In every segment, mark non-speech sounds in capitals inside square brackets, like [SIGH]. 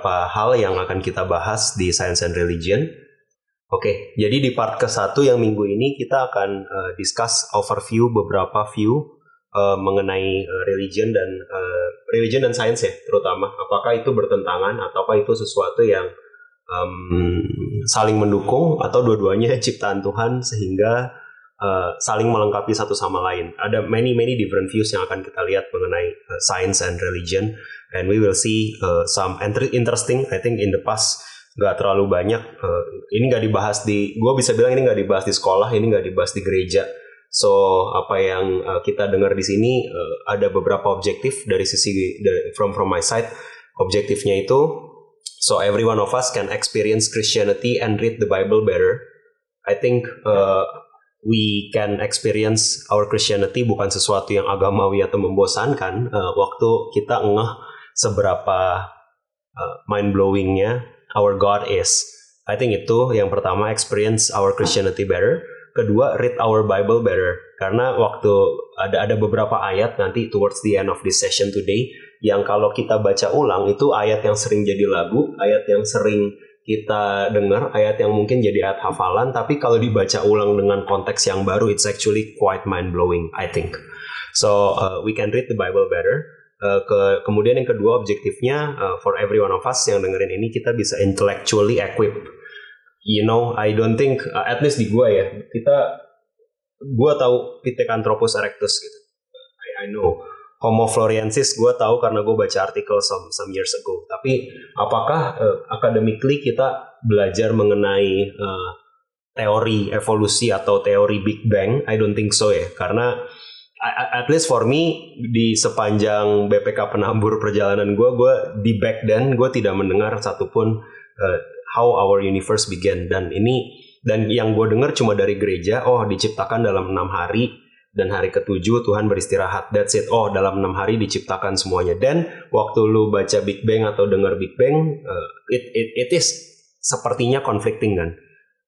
beberapa hal yang akan kita bahas di Science and Religion. Oke, jadi di part ke-1 yang minggu ini kita akan uh, discuss overview beberapa view uh, mengenai uh, religion dan uh, religion dan science ya, terutama apakah itu bertentangan ataukah itu sesuatu yang um, saling mendukung atau dua-duanya [LAUGHS] ciptaan Tuhan sehingga uh, saling melengkapi satu sama lain. Ada many many different views yang akan kita lihat mengenai uh, science and religion and we will see uh, some interesting I think in the past. Nggak terlalu banyak uh, ini nggak dibahas di gue bisa bilang ini nggak dibahas di sekolah ini nggak dibahas di gereja. So apa yang uh, kita dengar di sini uh, ada beberapa objektif dari sisi dari, from from my side. Objektifnya itu so every one of us can experience Christianity and read the Bible better. I think uh, we can experience our Christianity bukan sesuatu yang agamawi atau membosankan. Uh, waktu kita ngeh seberapa uh, mind blowingnya our God is. I think itu yang pertama experience our Christianity better. Kedua read our Bible better karena waktu ada ada beberapa ayat nanti towards the end of this session today yang kalau kita baca ulang itu ayat yang sering jadi lagu, ayat yang sering kita dengar, ayat yang mungkin jadi ayat hafalan, tapi kalau dibaca ulang dengan konteks yang baru, it's actually quite mind blowing, I think. So uh, we can read the Bible better. Uh, ke, kemudian yang kedua objektifnya uh, for every one of us yang dengerin ini kita bisa intellectually equipped. You know, I don't think uh, at least di gua ya kita gua tahu Pithecanthropus erectus gitu. I, I know Homo floresiensis gue tahu karena gue baca artikel some some years ago. Tapi apakah uh, academically kita belajar mengenai uh, teori evolusi atau teori Big Bang? I don't think so ya, karena at least for me di sepanjang BPK penambur perjalanan gue, gue di back then gue tidak mendengar satupun uh, how our universe began dan ini dan yang gue dengar cuma dari gereja, oh diciptakan dalam enam hari dan hari ketujuh Tuhan beristirahat. That's it. Oh dalam enam hari diciptakan semuanya. Dan waktu lu baca Big Bang atau dengar Big Bang, uh, it, it it is sepertinya conflicting kan.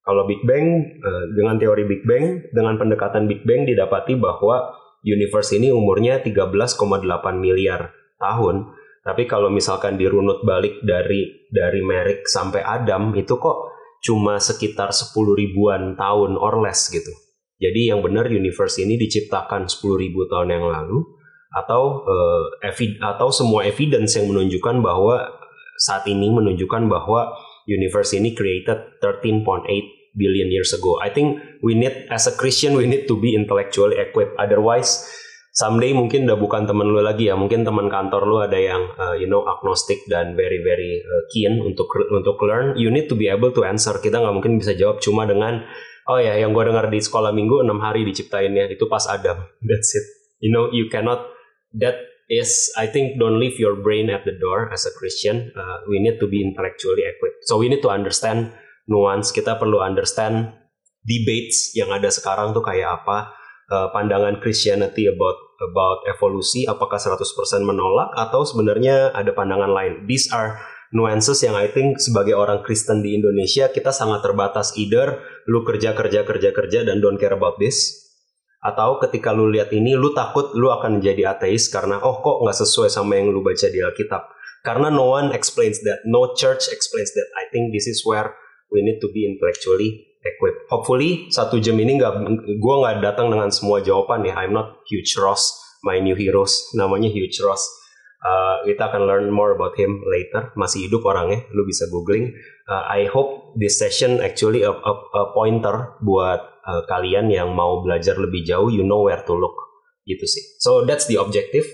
Kalau Big Bang uh, dengan teori Big Bang dengan pendekatan Big Bang didapati bahwa universe ini umurnya 13,8 miliar tahun. Tapi kalau misalkan dirunut balik dari dari Merrick sampai Adam itu kok cuma sekitar 10 ribuan tahun or less gitu. Jadi yang benar universe ini diciptakan 10 ribu tahun yang lalu atau uh, atau semua evidence yang menunjukkan bahwa saat ini menunjukkan bahwa universe ini created 13.8 billion years ago. I think we need as a Christian we need to be intellectually equipped. Otherwise someday mungkin udah bukan teman lu lagi ya. Mungkin teman kantor lu ada yang uh, you know agnostic dan very very uh, keen untuk untuk learn. You need to be able to answer. Kita nggak mungkin bisa jawab cuma dengan oh ya yang gue dengar di sekolah minggu enam hari diciptainnya itu pas Adam. [LAUGHS] That's it. You know you cannot that is I think don't leave your brain at the door as a Christian. Uh, we need to be intellectually equipped. So we need to understand nuance kita perlu understand debates yang ada sekarang tuh kayak apa uh, pandangan Christianity about about evolusi apakah 100% menolak atau sebenarnya ada pandangan lain. These are nuances yang I think sebagai orang Kristen di Indonesia kita sangat terbatas. Either lu kerja kerja kerja kerja dan don't care about this atau ketika lu lihat ini lu takut lu akan menjadi ateis karena oh kok nggak sesuai sama yang lu baca di Alkitab. Karena no one explains that no church explains that. I think this is where we need to be intellectually equipped. Hopefully satu jam ini nggak gue nggak datang dengan semua jawaban ya. I'm not huge Ross, my new heroes namanya huge Ross. Uh, kita akan learn more about him later. Masih hidup orangnya, lu bisa googling. Uh, I hope this session actually a, a, a pointer buat uh, kalian yang mau belajar lebih jauh. You know where to look, gitu sih. So that's the objective.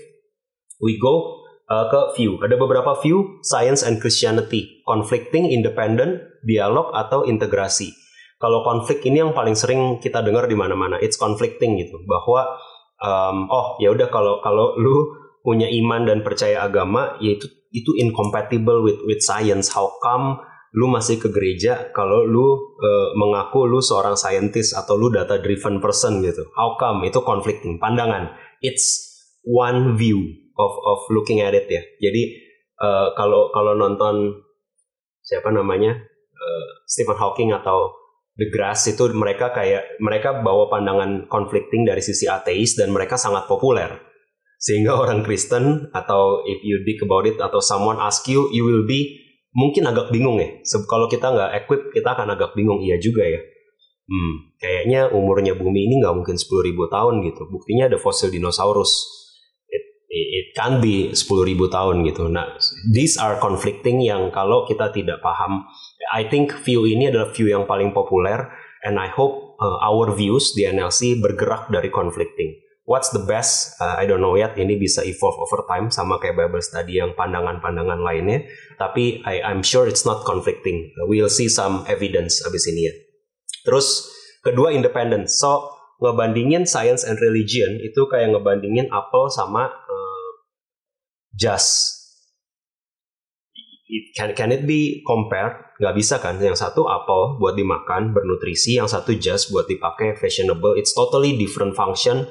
We go uh, ke view. Ada beberapa view science and Christianity, conflicting, independent, dialog atau integrasi. Kalau konflik ini yang paling sering kita dengar di mana-mana, it's conflicting gitu. Bahwa um, oh ya udah kalau kalau lu punya iman dan percaya agama, yaitu itu incompatible with with science. How come lu masih ke gereja kalau lu uh, mengaku lu seorang scientist atau lu data driven person gitu? How come? Itu conflicting pandangan. It's one view of of looking at it ya. Jadi uh, kalau kalau nonton siapa namanya uh, Stephen Hawking atau The Grass itu mereka kayak mereka bawa pandangan conflicting dari sisi ateis dan mereka sangat populer. Sehingga orang Kristen atau if you dig about it atau someone ask you, you will be mungkin agak bingung ya. So, kalau kita nggak equip, kita akan agak bingung. Iya juga ya. Hmm, kayaknya umurnya bumi ini nggak mungkin 10.000 tahun gitu. Buktinya ada fosil dinosaurus. It, can be 10.000 tahun gitu. Nah, these are conflicting yang kalau kita tidak paham, I think view ini adalah view yang paling populer, and I hope uh, our views di NLC bergerak dari conflicting. What's the best? Uh, I don't know yet. Ini bisa evolve over time sama kayak Bible study yang pandangan-pandangan lainnya. Tapi I, I'm sure it's not conflicting. We'll see some evidence abis ini ya. Terus kedua independent. So ngebandingin science and religion itu kayak ngebandingin apple sama uh, just it, can can it be compared? Gak bisa kan? Yang satu apple buat dimakan bernutrisi, yang satu just buat dipakai fashionable. It's totally different function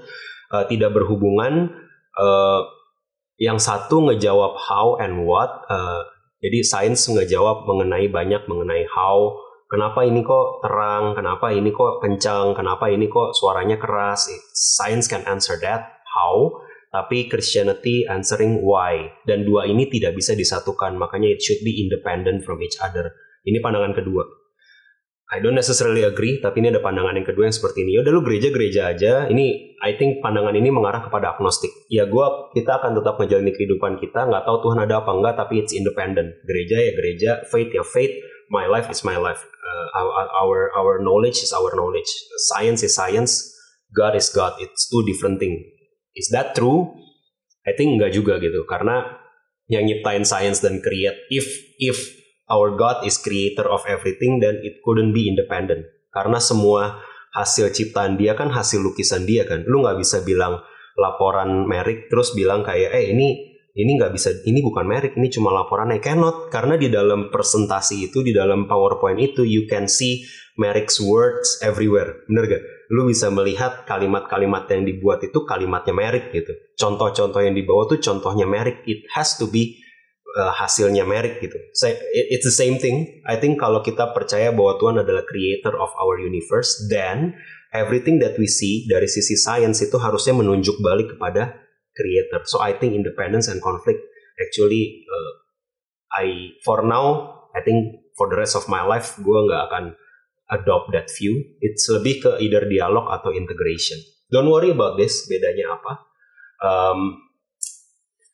uh, tidak berhubungan. Uh, yang satu ngejawab how and what. Uh, jadi sains ngejawab mengenai banyak mengenai how. Kenapa ini kok terang? Kenapa ini kok kencang? Kenapa ini kok suaranya keras? Science can answer that how. Tapi Christianity answering why. Dan dua ini tidak bisa disatukan. Makanya it should be independent from each other. Ini pandangan kedua. I don't necessarily agree, tapi ini ada pandangan yang kedua yang seperti ini. Ya udah lu gereja-gereja aja. Ini I think pandangan ini mengarah kepada agnostik. Ya gua kita akan tetap menjalani kehidupan kita, nggak tahu Tuhan ada apa enggak, tapi it's independent. Gereja ya gereja, faith ya faith, my life is my life. Uh, our, our knowledge is our knowledge. Science is science, God is God. It's two different thing. Is that true? I think enggak juga gitu, karena yang nyiptain science dan create if if our God is creator of everything dan it couldn't be independent. Karena semua hasil ciptaan dia kan hasil lukisan dia kan. Lu nggak bisa bilang laporan Merrick terus bilang kayak eh ini ini nggak bisa ini bukan Merrick ini cuma laporan I cannot karena di dalam presentasi itu di dalam PowerPoint itu you can see Merrick's words everywhere bener gak? Lu bisa melihat kalimat-kalimat yang dibuat itu kalimatnya Merrick gitu. Contoh-contoh yang dibawa tuh contohnya Merrick. It has to be uh, hasilnya merit gitu. It's the same thing. I think kalau kita percaya bahwa Tuhan adalah creator of our universe, then everything that we see dari sisi science itu harusnya menunjuk balik kepada creator. So I think independence and conflict actually uh, I for now I think for the rest of my life gue nggak akan adopt that view. It's lebih ke either dialog atau integration. Don't worry about this. Bedanya apa? Um,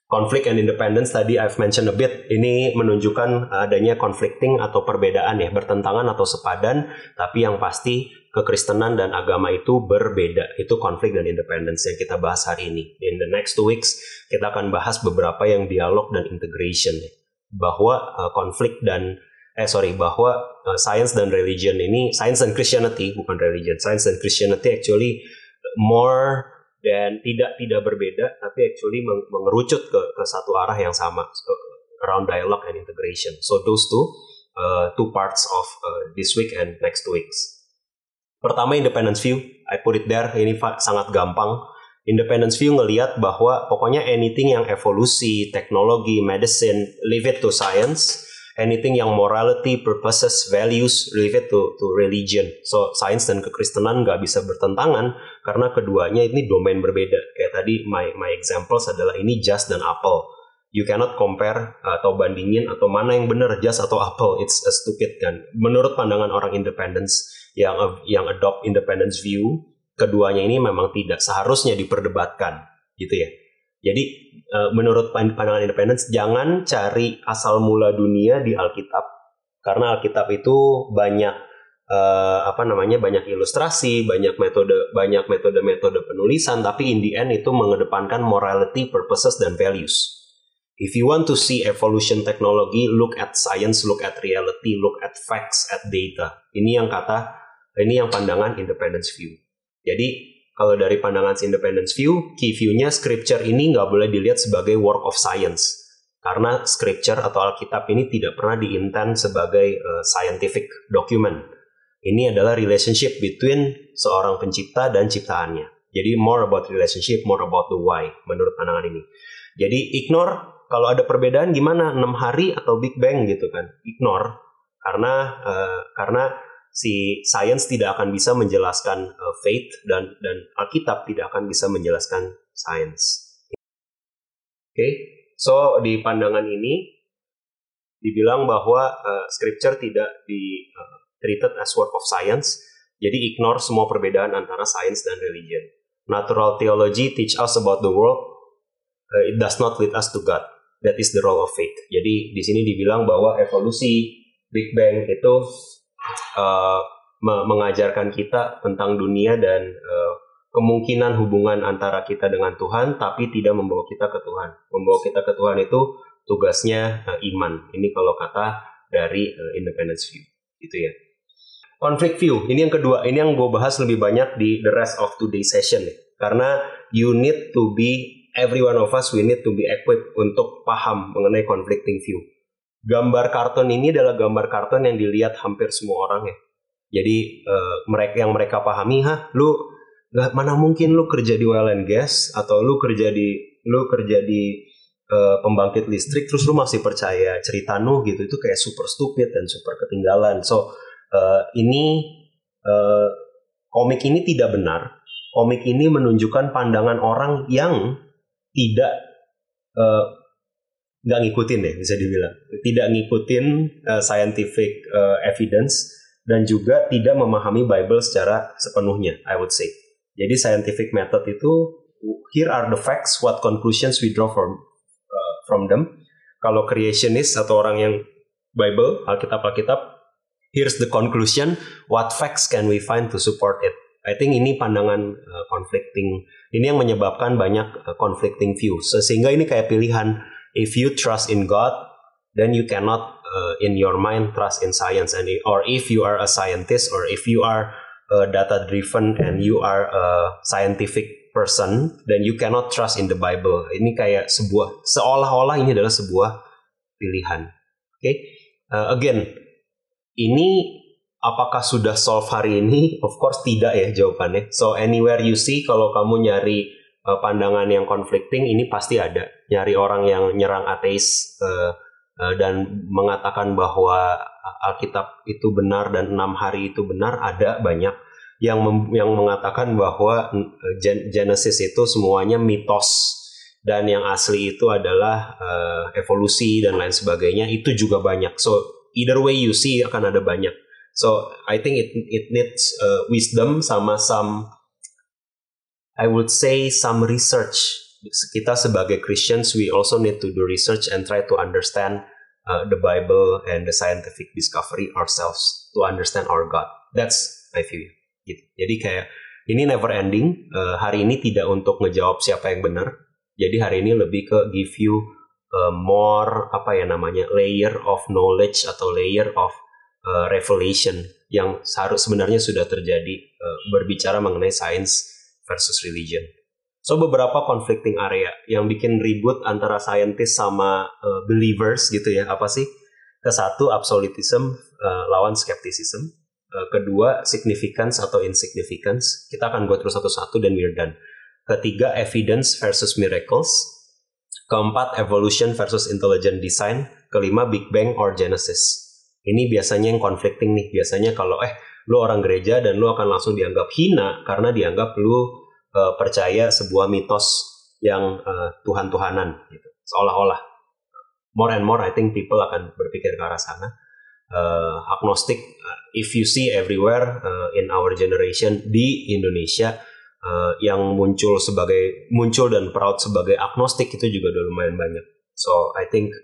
Conflict and independence tadi I've mentioned a bit ini menunjukkan adanya conflicting atau perbedaan ya bertentangan atau sepadan tapi yang pasti kekristenan dan agama itu berbeda itu konflik dan independence yang kita bahas hari ini in the next two weeks kita akan bahas beberapa yang dialog dan integration bahwa uh, konflik dan eh sorry bahwa uh, science dan religion ini science dan Christianity bukan religion science dan Christianity actually more dan tidak tidak berbeda tapi actually mengerucut ke, ke satu arah yang sama around dialogue and integration. So those two uh, two parts of uh, this week and next two weeks. Pertama independence view, I put it there. Ini sangat gampang. Independence view ngelihat bahwa pokoknya anything yang evolusi, teknologi, medicine, leave it to science anything yang morality, purposes, values related to to religion. So sains dan kekristenan nggak bisa bertentangan karena keduanya ini domain berbeda. Kayak tadi my my examples adalah ini just dan apple. You cannot compare atau bandingin atau mana yang benar just atau apple. It's a stupid kan. Menurut pandangan orang independence yang yang adopt independence view, keduanya ini memang tidak seharusnya diperdebatkan gitu ya. Jadi uh, menurut pandangan independence jangan cari asal mula dunia di Alkitab karena Alkitab itu banyak uh, apa namanya banyak ilustrasi, banyak metode banyak metode-metode penulisan tapi in the end itu mengedepankan morality, purposes dan values. If you want to see evolution technology, look at science, look at reality, look at facts, at data. Ini yang kata, ini yang pandangan independence view. Jadi kalau dari pandangan independence view, key view-nya scripture ini nggak boleh dilihat sebagai work of science. Karena scripture atau Alkitab ini tidak pernah diintent sebagai uh, scientific document. Ini adalah relationship between seorang pencipta dan ciptaannya. Jadi more about relationship, more about the why menurut pandangan ini. Jadi ignore kalau ada perbedaan gimana 6 hari atau Big Bang gitu kan. Ignore karena uh, karena si science tidak akan bisa menjelaskan uh, faith dan dan Alkitab tidak akan bisa menjelaskan science. okay? so di pandangan ini dibilang bahwa uh, scripture tidak di uh, treated as work of science, jadi ignore semua perbedaan antara sains dan religion. Natural theology teach us about the world, uh, it does not lead us to God. That is the role of faith. Jadi di sini dibilang bahwa evolusi Big Bang itu uh, mengajarkan kita tentang dunia dan uh, kemungkinan hubungan antara kita dengan Tuhan, tapi tidak membawa kita ke Tuhan. Membawa kita ke Tuhan itu tugasnya uh, iman. Ini kalau kata dari uh, independence view, gitu ya. Conflict view, ini yang kedua. Ini yang gue bahas lebih banyak di the rest of today session. Karena you need to be, every one of us, we need to be equipped untuk paham mengenai conflicting view. Gambar karton ini adalah gambar karton yang dilihat hampir semua orang ya. Jadi uh, mereka yang mereka pahami, ha, lu mana mungkin lu kerja di oil and gas atau lu kerja di lu kerja di uh, pembangkit listrik terus lu masih percaya cerita Nuh gitu itu kayak super stupid dan super ketinggalan. So uh, ini uh, komik ini tidak benar. Komik ini menunjukkan pandangan orang yang tidak nggak uh, ngikutin deh bisa dibilang tidak ngikutin uh, scientific uh, evidence dan juga tidak memahami Bible secara sepenuhnya I would say jadi scientific method itu here are the facts what conclusions we draw from from them. Kalau creationist atau orang yang Bible, Alkitab Alkitab, here's the conclusion, what facts can we find to support it? I think ini pandangan uh, conflicting. Ini yang menyebabkan banyak uh, conflicting views. So, sehingga ini kayak pilihan if you trust in God, then you cannot uh, in your mind trust in science and or if you are a scientist or if you are uh, data driven and you are a scientific person then you cannot trust in the Bible. Ini kayak sebuah seolah-olah ini adalah sebuah pilihan. Oke, okay? uh, again ini apakah sudah solve hari ini? Of course tidak ya jawabannya. So anywhere you see kalau kamu nyari uh, pandangan yang conflicting ini pasti ada. Nyari orang yang nyerang ateis uh, uh, dan mengatakan bahwa Alkitab itu benar dan enam hari itu benar ada banyak yang mem, yang mengatakan bahwa eh, Genesis itu semuanya mitos dan yang asli itu adalah uh, evolusi dan lain sebagainya itu juga banyak. So either way you see akan ada banyak. So I think it it needs uh, wisdom sama some I would say some research. Kita sebagai Christians we also need to do research and try to understand uh, the Bible and the scientific discovery ourselves to understand our God. That's my view gitu. Jadi kayak ini never ending. Uh, hari ini tidak untuk ngejawab siapa yang benar. Jadi hari ini lebih ke give you uh, more apa ya namanya layer of knowledge atau layer of uh, revelation yang seharus sebenarnya sudah terjadi uh, berbicara mengenai science versus religion. So beberapa conflicting area yang bikin ribut antara scientist sama uh, believers gitu ya apa sih? Ke satu absolutism uh, lawan skepticism kedua, significance atau insignificance. Kita akan go terus satu-satu dan we're done. Ketiga, evidence versus miracles. Keempat, evolution versus intelligent design. Kelima, Big Bang or Genesis. Ini biasanya yang conflicting nih. Biasanya kalau eh lu orang gereja dan lu akan langsung dianggap hina karena dianggap lu uh, percaya sebuah mitos yang uh, Tuhan-Tuhanan gitu. Seolah-olah. More and more I think people akan berpikir ke arah sana uh, agnostik uh, if you see everywhere uh, in our generation di Indonesia uh, yang muncul sebagai muncul dan proud sebagai agnostik itu juga udah lumayan banyak so I think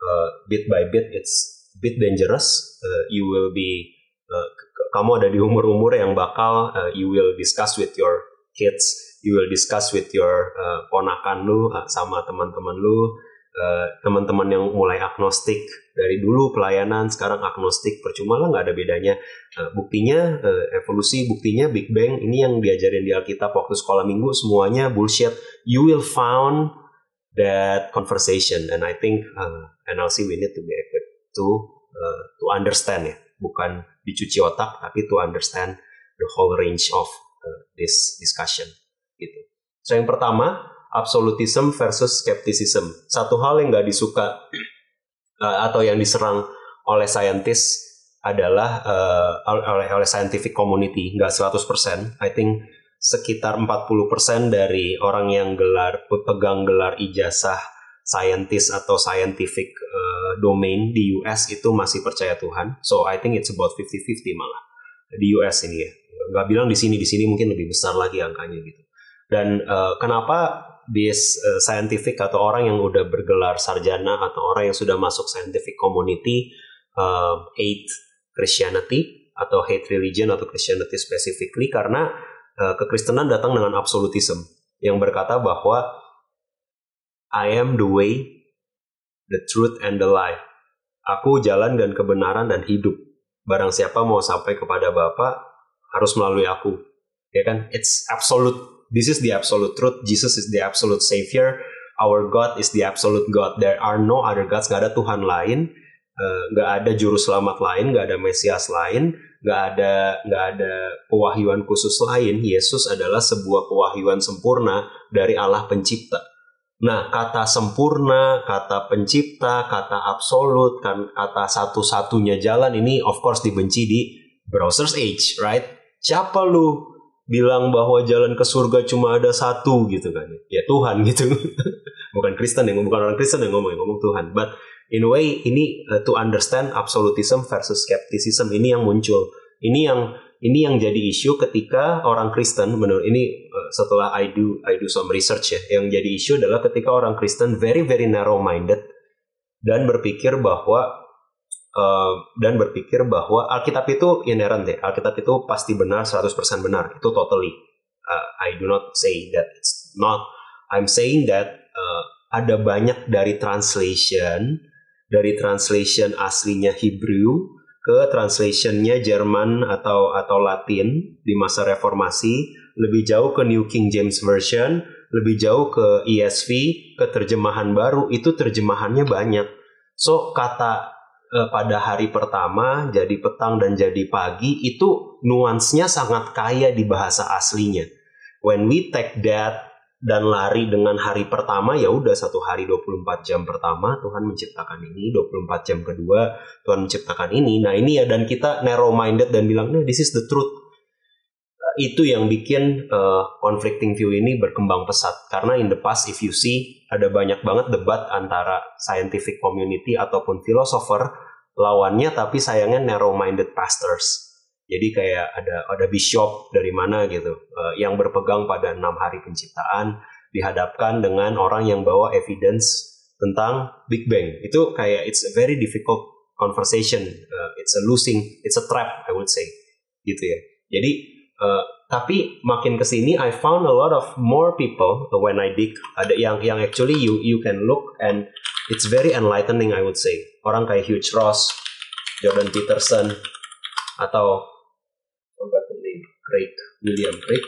uh, bit by bit it's bit dangerous uh, you will be uh, kamu ada di umur-umur yang bakal uh, you will discuss with your kids you will discuss with your uh, ponakan lu uh, sama teman-teman lu uh, teman-teman yang mulai agnostik dari dulu pelayanan sekarang agnostik percuma lah nggak ada bedanya. Uh, buktinya uh, evolusi buktinya Big Bang ini yang diajarin di Alkitab waktu sekolah minggu semuanya bullshit. You will found that conversation and I think uh, NLC we need to be to uh, to understand ya. Bukan dicuci otak tapi to understand the whole range of uh, this discussion gitu. So yang pertama absolutism versus skepticism. Satu hal yang nggak disuka uh, [CLEARS THROAT] atau yang diserang oleh saintis adalah uh, oleh oleh scientific community. Nggak 100% I think sekitar 40% dari orang yang gelar pegang gelar ijazah scientist atau scientific domain di US itu masih percaya Tuhan. So I think it's about 50-50 malah di US ini ya. Gak bilang di sini, di sini mungkin lebih besar lagi angkanya gitu. Dan uh, kenapa this uh, scientific atau orang yang udah bergelar sarjana atau orang yang sudah masuk scientific community uh, hate Christianity atau hate religion atau Christianity specifically karena uh, kekristenan datang dengan absolutism yang berkata bahwa I am the way, the truth, and the life. Aku jalan dan kebenaran dan hidup. Barang siapa mau sampai kepada Bapa harus melalui aku. Ya kan? It's absolute. This is the absolute truth. Jesus is the absolute savior. Our God is the absolute God. There are no other gods. Gak ada Tuhan lain. Uh, gak ada juru selamat lain. Gak ada Mesias lain. Gak ada gak ada pewahyuan khusus lain. Yesus adalah sebuah pewahyuan sempurna dari Allah pencipta Nah, kata sempurna, kata pencipta, kata absolut, kan kata satu-satunya jalan ini of course dibenci di browser's age, right? Siapa lu bilang bahwa jalan ke surga cuma ada satu gitu kan? Ya Tuhan [LAUGHS] gitu. bukan Kristen yang bukan orang Kristen yang ngomong, yang ngomong Tuhan. But in a way ini uh, to understand absolutism versus skepticism ini yang muncul. Ini yang ini yang jadi isu ketika orang Kristen menurut ini uh, setelah I do I do some research ya yang jadi isu adalah ketika orang Kristen very very narrow minded dan berpikir bahwa uh, dan berpikir bahwa Alkitab itu inherent ya Alkitab itu pasti benar 100% benar itu totally. Uh, I do not say that it's not. I'm saying that uh, ada banyak dari translation dari translation aslinya Hebrew ke translationnya Jerman atau atau Latin di masa reformasi, lebih jauh ke New King James Version, lebih jauh ke ESV, ke terjemahan baru itu terjemahannya banyak. So kata eh, pada hari pertama jadi petang dan jadi pagi itu nuansnya sangat kaya di bahasa aslinya. When we take that dan lari dengan hari pertama ya udah satu hari 24 jam pertama Tuhan menciptakan ini 24 jam kedua Tuhan menciptakan ini. Nah ini ya dan kita narrow minded dan bilang nah this is the truth. Uh, itu yang bikin uh, conflicting view ini berkembang pesat. Karena in the past if you see ada banyak banget debat antara scientific community ataupun philosopher lawannya tapi sayangnya narrow minded pastors jadi kayak ada ada bishop dari mana gitu uh, yang berpegang pada enam hari penciptaan dihadapkan dengan orang yang bawa evidence tentang Big Bang. Itu kayak it's a very difficult conversation. Uh, it's a losing, it's a trap I would say. Gitu ya. Jadi uh, tapi makin ke sini I found a lot of more people when I dig ada yang yang actually you you can look and it's very enlightening I would say. Orang kayak Hugh Ross, Jordan Peterson atau William Craig.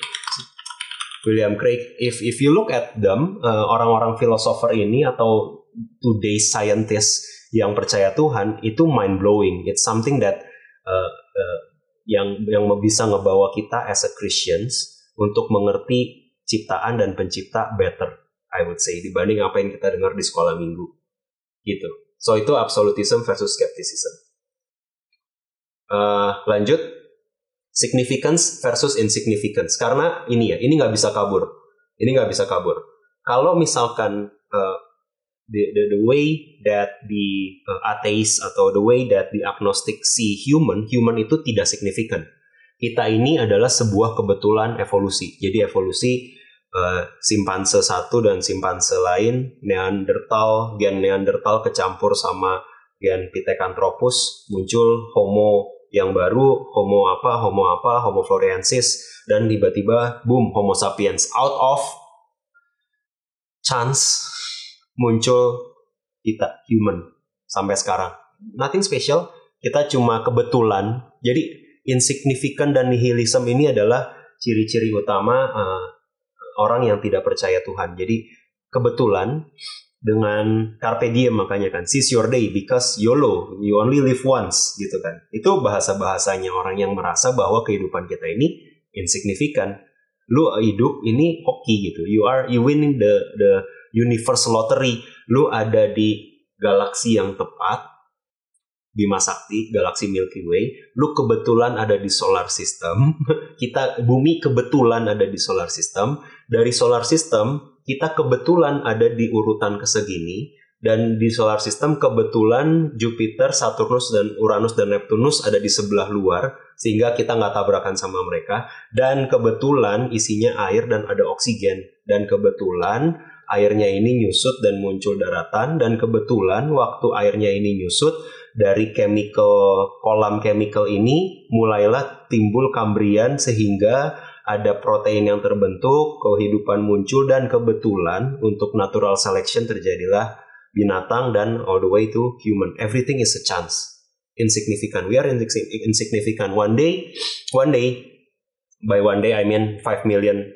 William Craig, if if you look at them, uh, orang-orang filosofer ini atau today scientist yang percaya Tuhan itu mind blowing. It's something that uh, uh, yang yang bisa ngebawa kita as a Christians untuk mengerti ciptaan dan pencipta better, I would say dibanding apa yang kita dengar di sekolah minggu, gitu. So itu absolutism versus skepticism. Uh, lanjut, significance versus insignificance. Karena ini ya ini nggak bisa kabur. Ini nggak bisa kabur. Kalau misalkan uh, the, the the way that the uh, atheist atau the way that the agnostic see human human itu tidak signifikan kita ini adalah sebuah kebetulan evolusi. Jadi evolusi uh, simpanse satu dan simpanse lain Neanderthal gen Neanderthal kecampur sama gen Pithecanthropus muncul Homo yang baru Homo apa, Homo apa, Homo floresiensis dan tiba-tiba boom Homo sapiens out of chance muncul kita human sampai sekarang. Nothing special, kita cuma kebetulan. Jadi insignificant dan nihilism ini adalah ciri-ciri utama uh, orang yang tidak percaya Tuhan. Jadi kebetulan dengan carpe diem makanya kan. Seize your day because YOLO you only live once gitu kan. Itu bahasa bahasanya orang yang merasa bahwa kehidupan kita ini insignificant. Lu hidup ini hoki gitu. You are you winning the the universe lottery. Lu ada di galaksi yang tepat Bima Sakti, galaksi Milky Way, lu kebetulan ada di solar system, [LAUGHS] kita bumi kebetulan ada di solar system, dari solar system kita kebetulan ada di urutan kesegini dan di solar system kebetulan Jupiter, Saturnus dan Uranus dan Neptunus ada di sebelah luar sehingga kita nggak tabrakan sama mereka. Dan kebetulan isinya air dan ada oksigen. Dan kebetulan airnya ini nyusut dan muncul daratan dan kebetulan waktu airnya ini nyusut dari chemical kolam chemical ini mulailah timbul Kambrian sehingga ada protein yang terbentuk, kehidupan muncul dan kebetulan untuk natural selection terjadilah binatang dan all the way to human. Everything is a chance. Insignificant. We are insignificant. One day, one day, by one day I mean 5 million,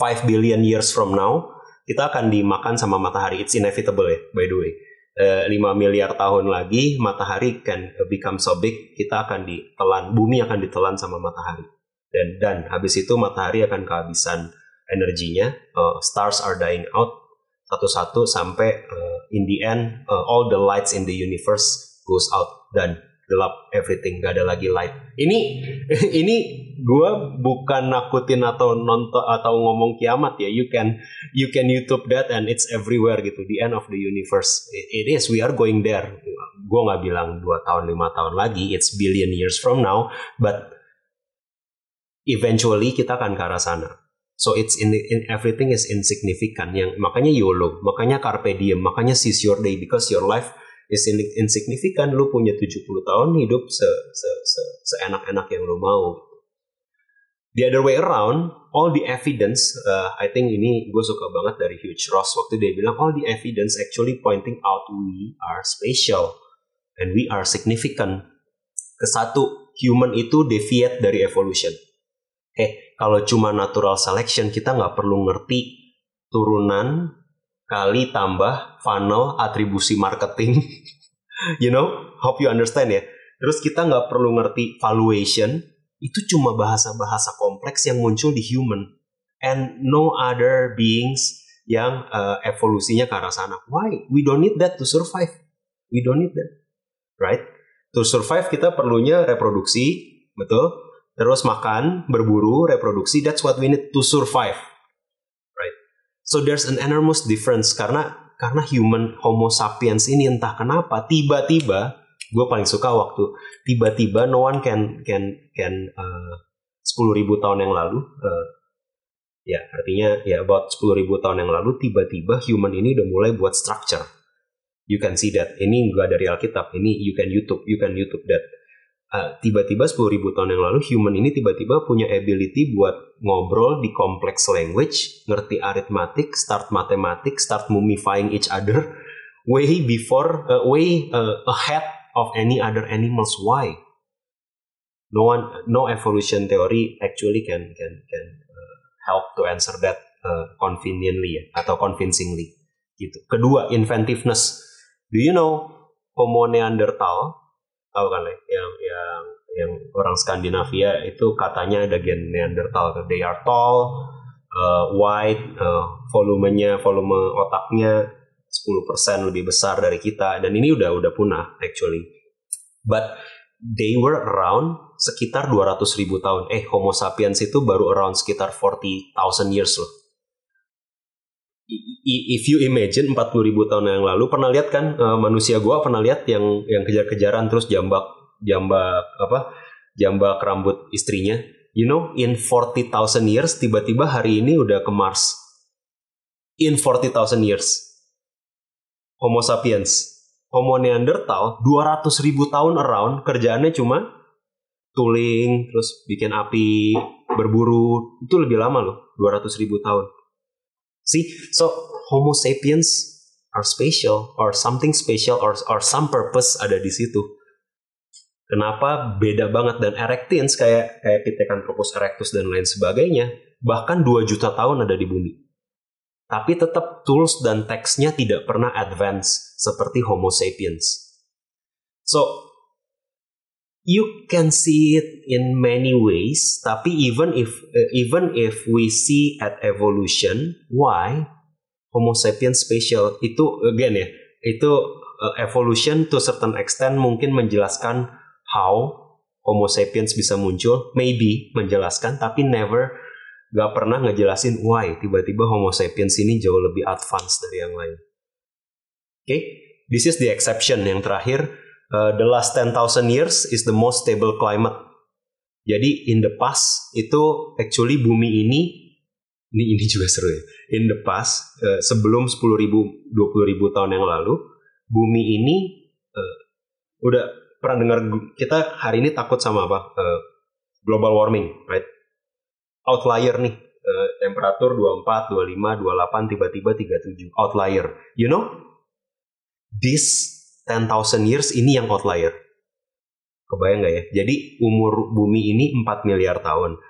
5 billion years from now, kita akan dimakan sama matahari. It's inevitable ya, by the way. Uh, eh, 5 miliar tahun lagi matahari can become so big, kita akan ditelan, bumi akan ditelan sama matahari. Dan dan habis itu matahari akan kehabisan energinya, uh, stars are dying out, satu-satu sampai uh, in the end uh, all the lights in the universe goes out. Dan gelap everything gak ada lagi light. Ini [LAUGHS] ini gue bukan nakutin atau nonton atau ngomong kiamat ya. You can you can YouTube that and it's everywhere gitu. The end of the universe. It, it is we are going there. Gue nggak bilang dua tahun lima tahun lagi. It's billion years from now. But eventually kita akan ke arah sana So it's in, in everything is insignificant. Yang makanya YOLO, makanya carpe diem, makanya seize your day because your life is in, insignificant. Lu punya 70 tahun hidup se, se, se, seenak-enak yang lu mau. The other way around, all the evidence, uh, I think ini gue suka banget dari Hugh Ross waktu dia bilang all the evidence actually pointing out we are special and we are significant. Kesatu, human itu deviate dari evolution. Eh, kalau cuma natural selection kita nggak perlu ngerti turunan kali tambah funnel atribusi marketing. [LAUGHS] You know? Hope you understand ya. Terus kita nggak perlu ngerti valuation itu cuma bahasa-bahasa kompleks yang muncul di human. And no other beings yang uh, evolusinya ke arah sana. Why? We don't need that to survive. We don't need that right? To survive kita perlunya reproduksi betul terus makan, berburu, reproduksi, that's what we need to survive. Right? So there's an enormous difference karena karena human Homo sapiens ini entah kenapa tiba-tiba gue paling suka waktu tiba-tiba no one can can can uh, sepuluh ribu tahun yang lalu uh, ya artinya ya about sepuluh ribu tahun yang lalu tiba-tiba human ini udah mulai buat structure you can see that ini gak dari Alkitab ini you can YouTube you can YouTube that uh, tiba-tiba 10 ribu tahun yang lalu human ini tiba-tiba punya ability buat ngobrol di complex language, ngerti arithmetic, start mathematic, start mummifying each other way before, uh, way uh, ahead of any other animals. Why? No one, no evolution theory actually can can can uh, help to answer that uh, conveniently ya, atau convincingly. Gitu. Kedua, inventiveness. Do you know Homo neanderthal tahu kan yang yang yang orang Skandinavia itu katanya ada gen Neanderthal. They are tall uh, wide uh, volumenya volume otaknya 10% lebih besar dari kita. Dan ini udah udah punah actually. But they were around sekitar 200 ribu tahun. Eh Homo sapiens itu baru around sekitar 40,000 years loh if you imagine 40 ribu tahun yang lalu pernah lihat kan uh, manusia gua pernah lihat yang yang kejar-kejaran terus jambak jambak apa jambak rambut istrinya. You know in 40,000 years tiba-tiba hari ini udah ke Mars. In 40,000 years. Homo sapiens. Homo Neanderthal 200 ribu tahun around kerjaannya cuma tuling terus bikin api berburu. Itu lebih lama loh 200 ribu tahun. See, so Homo sapiens are special or something special or or some purpose ada di situ. Kenapa beda banget dan erectins kayak kayak Pithecanthropus erectus dan lain sebagainya bahkan 2 juta tahun ada di bumi. Tapi tetap tools dan teksnya tidak pernah advance seperti Homo sapiens. So you can see it in many ways tapi even if uh, even if we see at evolution why homo sapiens special itu again ya itu uh, evolution to certain extent mungkin menjelaskan how homo sapiens bisa muncul maybe menjelaskan tapi never nggak pernah ngejelasin why tiba-tiba Homo sapiens ini jauh lebih advance dari yang lain. Oke, okay? this is the exception yang terakhir. Uh, the last 10,000 years is the most stable climate. Jadi in the past itu actually bumi ini ini ini juga seru ya. In the past uh, sebelum 10.000 20.000 tahun yang lalu bumi ini uh, udah pernah dengar kita hari ini takut sama apa? Uh, global warming, right? outlier nih uh, temperatur 24, 25, 28 tiba-tiba 37 outlier. You know? This 10,000 years ini yang outlier. Kebayang nggak ya? Jadi umur bumi ini 4 miliar tahun.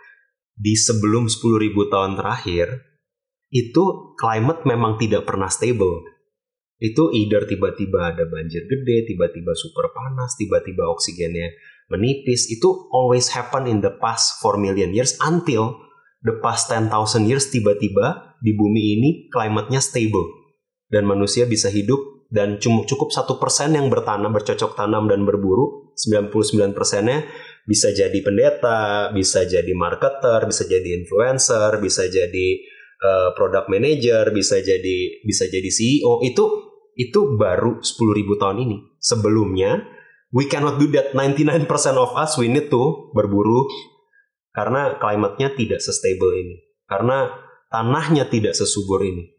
Di sebelum 10.000 tahun terakhir, itu climate memang tidak pernah stable. Itu either tiba-tiba ada banjir gede, tiba-tiba super panas, tiba-tiba oksigennya menipis. Itu always happen in the past 4 million years until the past 10,000 years tiba-tiba di bumi ini climate-nya stable dan manusia bisa hidup dan cukup satu persen yang bertanam bercocok tanam dan berburu 99 persennya bisa jadi pendeta bisa jadi marketer bisa jadi influencer bisa jadi uh, product manager bisa jadi bisa jadi CEO itu itu baru 10.000 tahun ini sebelumnya we cannot do that 99% of us we need to berburu karena klimatnya tidak sestable ini. Karena tanahnya tidak sesubur ini.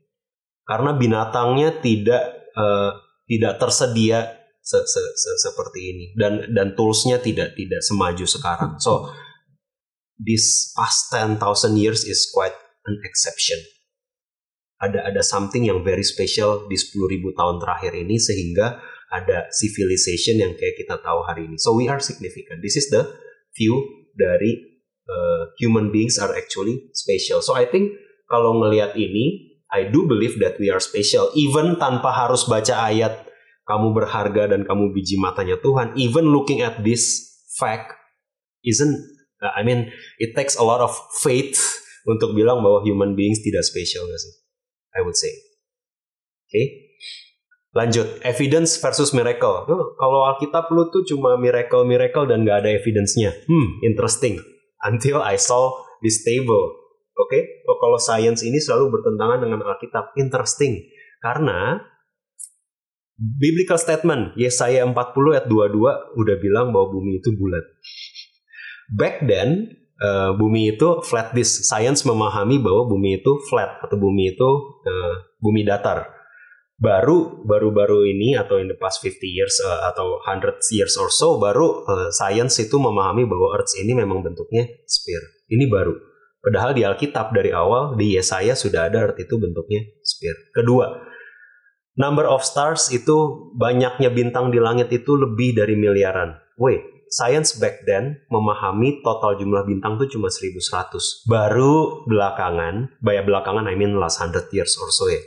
Karena binatangnya tidak uh, tidak tersedia se -se -se seperti ini dan dan toolsnya tidak tidak semaju sekarang. So this past 10,000 years is quite an exception. Ada ada something yang very special di 10.000 tahun terakhir ini sehingga ada civilization yang kayak kita tahu hari ini. So we are significant. This is the view dari uh, human beings are actually special. So I think kalau ngelihat ini, I do believe that we are special. Even tanpa harus baca ayat kamu berharga dan kamu biji matanya Tuhan. Even looking at this fact isn't. I mean, it takes a lot of faith untuk bilang bahwa human beings tidak special gak sih? I would say. Oke. Okay? Lanjut, evidence versus miracle. Oh, kalau Alkitab lu tuh cuma miracle-miracle dan gak ada evidence-nya. Hmm, interesting until I saw this table. Oke, okay? oh, kalau science ini selalu bertentangan dengan Alkitab. Interesting. Karena biblical statement Yesaya 40 ayat 22 udah bilang bahwa bumi itu bulat. Back then uh, bumi itu flat disk. Science memahami bahwa bumi itu flat atau bumi itu uh, bumi datar baru baru-baru ini atau in the past 50 years uh, atau 100 years or so baru uh, science itu memahami bahwa Earth ini memang bentuknya sphere. Ini baru. Padahal di Alkitab dari awal di Yesaya sudah ada Earth itu bentuknya sphere. Kedua, number of stars itu banyaknya bintang di langit itu lebih dari miliaran. Wait, science back then memahami total jumlah bintang itu cuma 1100. Baru belakangan, banyak belakangan I mean last 100 years or so ya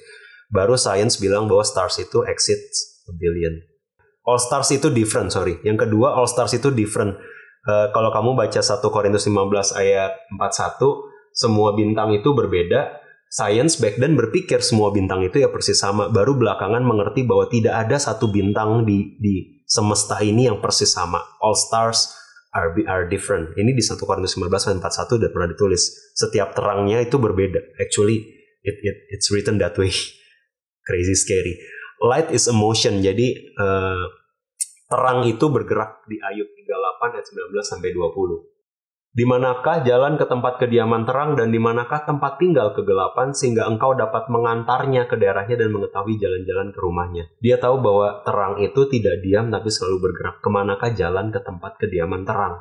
baru science bilang bahwa stars itu exit a billion. All stars itu different, sorry. Yang kedua, all stars itu different. Uh, kalau kamu baca 1 Korintus 15 ayat 41, semua bintang itu berbeda. Science back then berpikir semua bintang itu ya persis sama. Baru belakangan mengerti bahwa tidak ada satu bintang di di semesta ini yang persis sama. All stars are are different. Ini di 1 Korintus 15 ayat 41 udah pernah ditulis. Setiap terangnya itu berbeda. Actually, it, it it's written that way [LAUGHS] crazy scary. Light is emotion. Jadi uh, terang itu bergerak di Ayub 38 ayat 19 sampai 20. Di manakah jalan ke tempat kediaman terang dan di manakah tempat tinggal kegelapan sehingga engkau dapat mengantarnya ke daerahnya dan mengetahui jalan-jalan ke rumahnya. Dia tahu bahwa terang itu tidak diam tapi selalu bergerak. Ke manakah jalan ke tempat kediaman terang?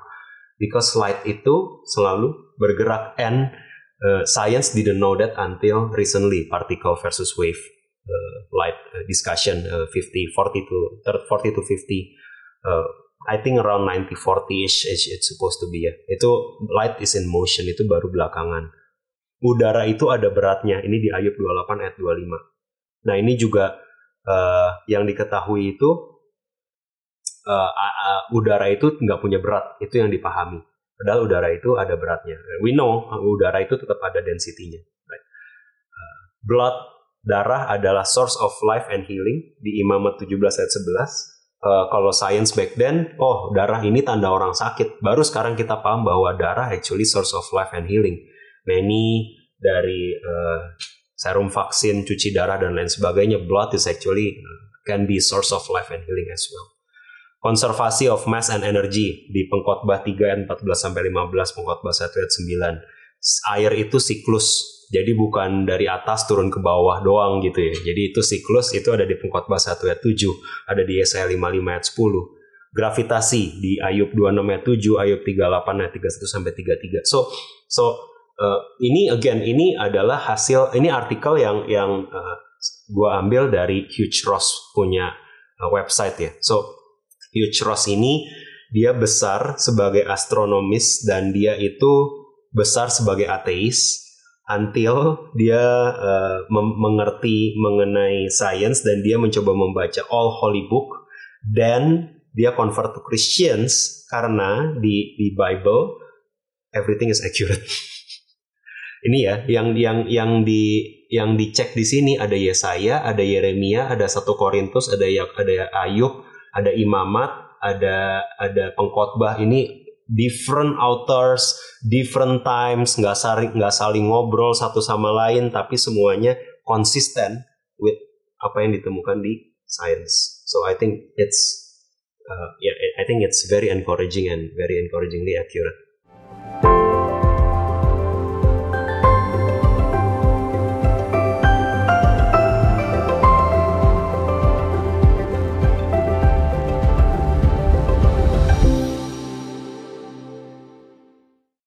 Because light itu selalu bergerak and uh, science didn't know that until recently particle versus wave uh, light uh, discussion uh, 50 40 to 40 to 50 uh, I think around 90 40 ish it's supposed to be ya. Itu light is in motion itu baru belakangan. Udara itu ada beratnya ini di Ayub 28 ayat 25 nah ini juga uh, yang diketahui itu uh, uh, udara itu nggak punya berat itu yang dipahami. Padahal udara itu ada beratnya. We know udara itu tetap ada density-nya. Right? uh, blood darah adalah source of life and healing di Imamat 17 ayat 11. Uh, kalau science back then, oh darah ini tanda orang sakit. Baru sekarang kita paham bahwa darah actually source of life and healing. many dari uh, serum vaksin, cuci darah dan lain sebagainya, blood is actually uh, can be source of life and healing as well. Konservasi of mass and energy di pengkhotbah 3 ayat 14 sampai 15, pengkhotbah 1 ayat 9. Air itu siklus, jadi bukan dari atas turun ke bawah doang gitu ya. Jadi itu siklus itu ada di pengkhotbah 1 ayat 7, ada di Yesaya 55 ayat 10. Gravitasi di Ayub 26 ayat 7, Ayub 38 ayat 31 sampai 33. So so uh, ini again ini adalah hasil ini artikel yang yang uh, gua ambil dari Huge Ross punya uh, website ya. So Huge Ross ini dia besar sebagai astronomis dan dia itu besar sebagai ateis until dia uh, mengerti mengenai science dan dia mencoba membaca all holy book dan dia convert to Christians karena di di Bible everything is accurate. [LAUGHS] Ini ya yang yang yang di yang dicek di sini ada Yesaya, ada Yeremia, ada satu Korintus, ada ada Ayub, ada Imamat, ada ada pengkhotbah ini different authors, different times, nggak saling nggak saling ngobrol satu sama lain, tapi semuanya konsisten with apa yang ditemukan di science. So I think it's uh, yeah, I think it's very encouraging and very encouragingly accurate.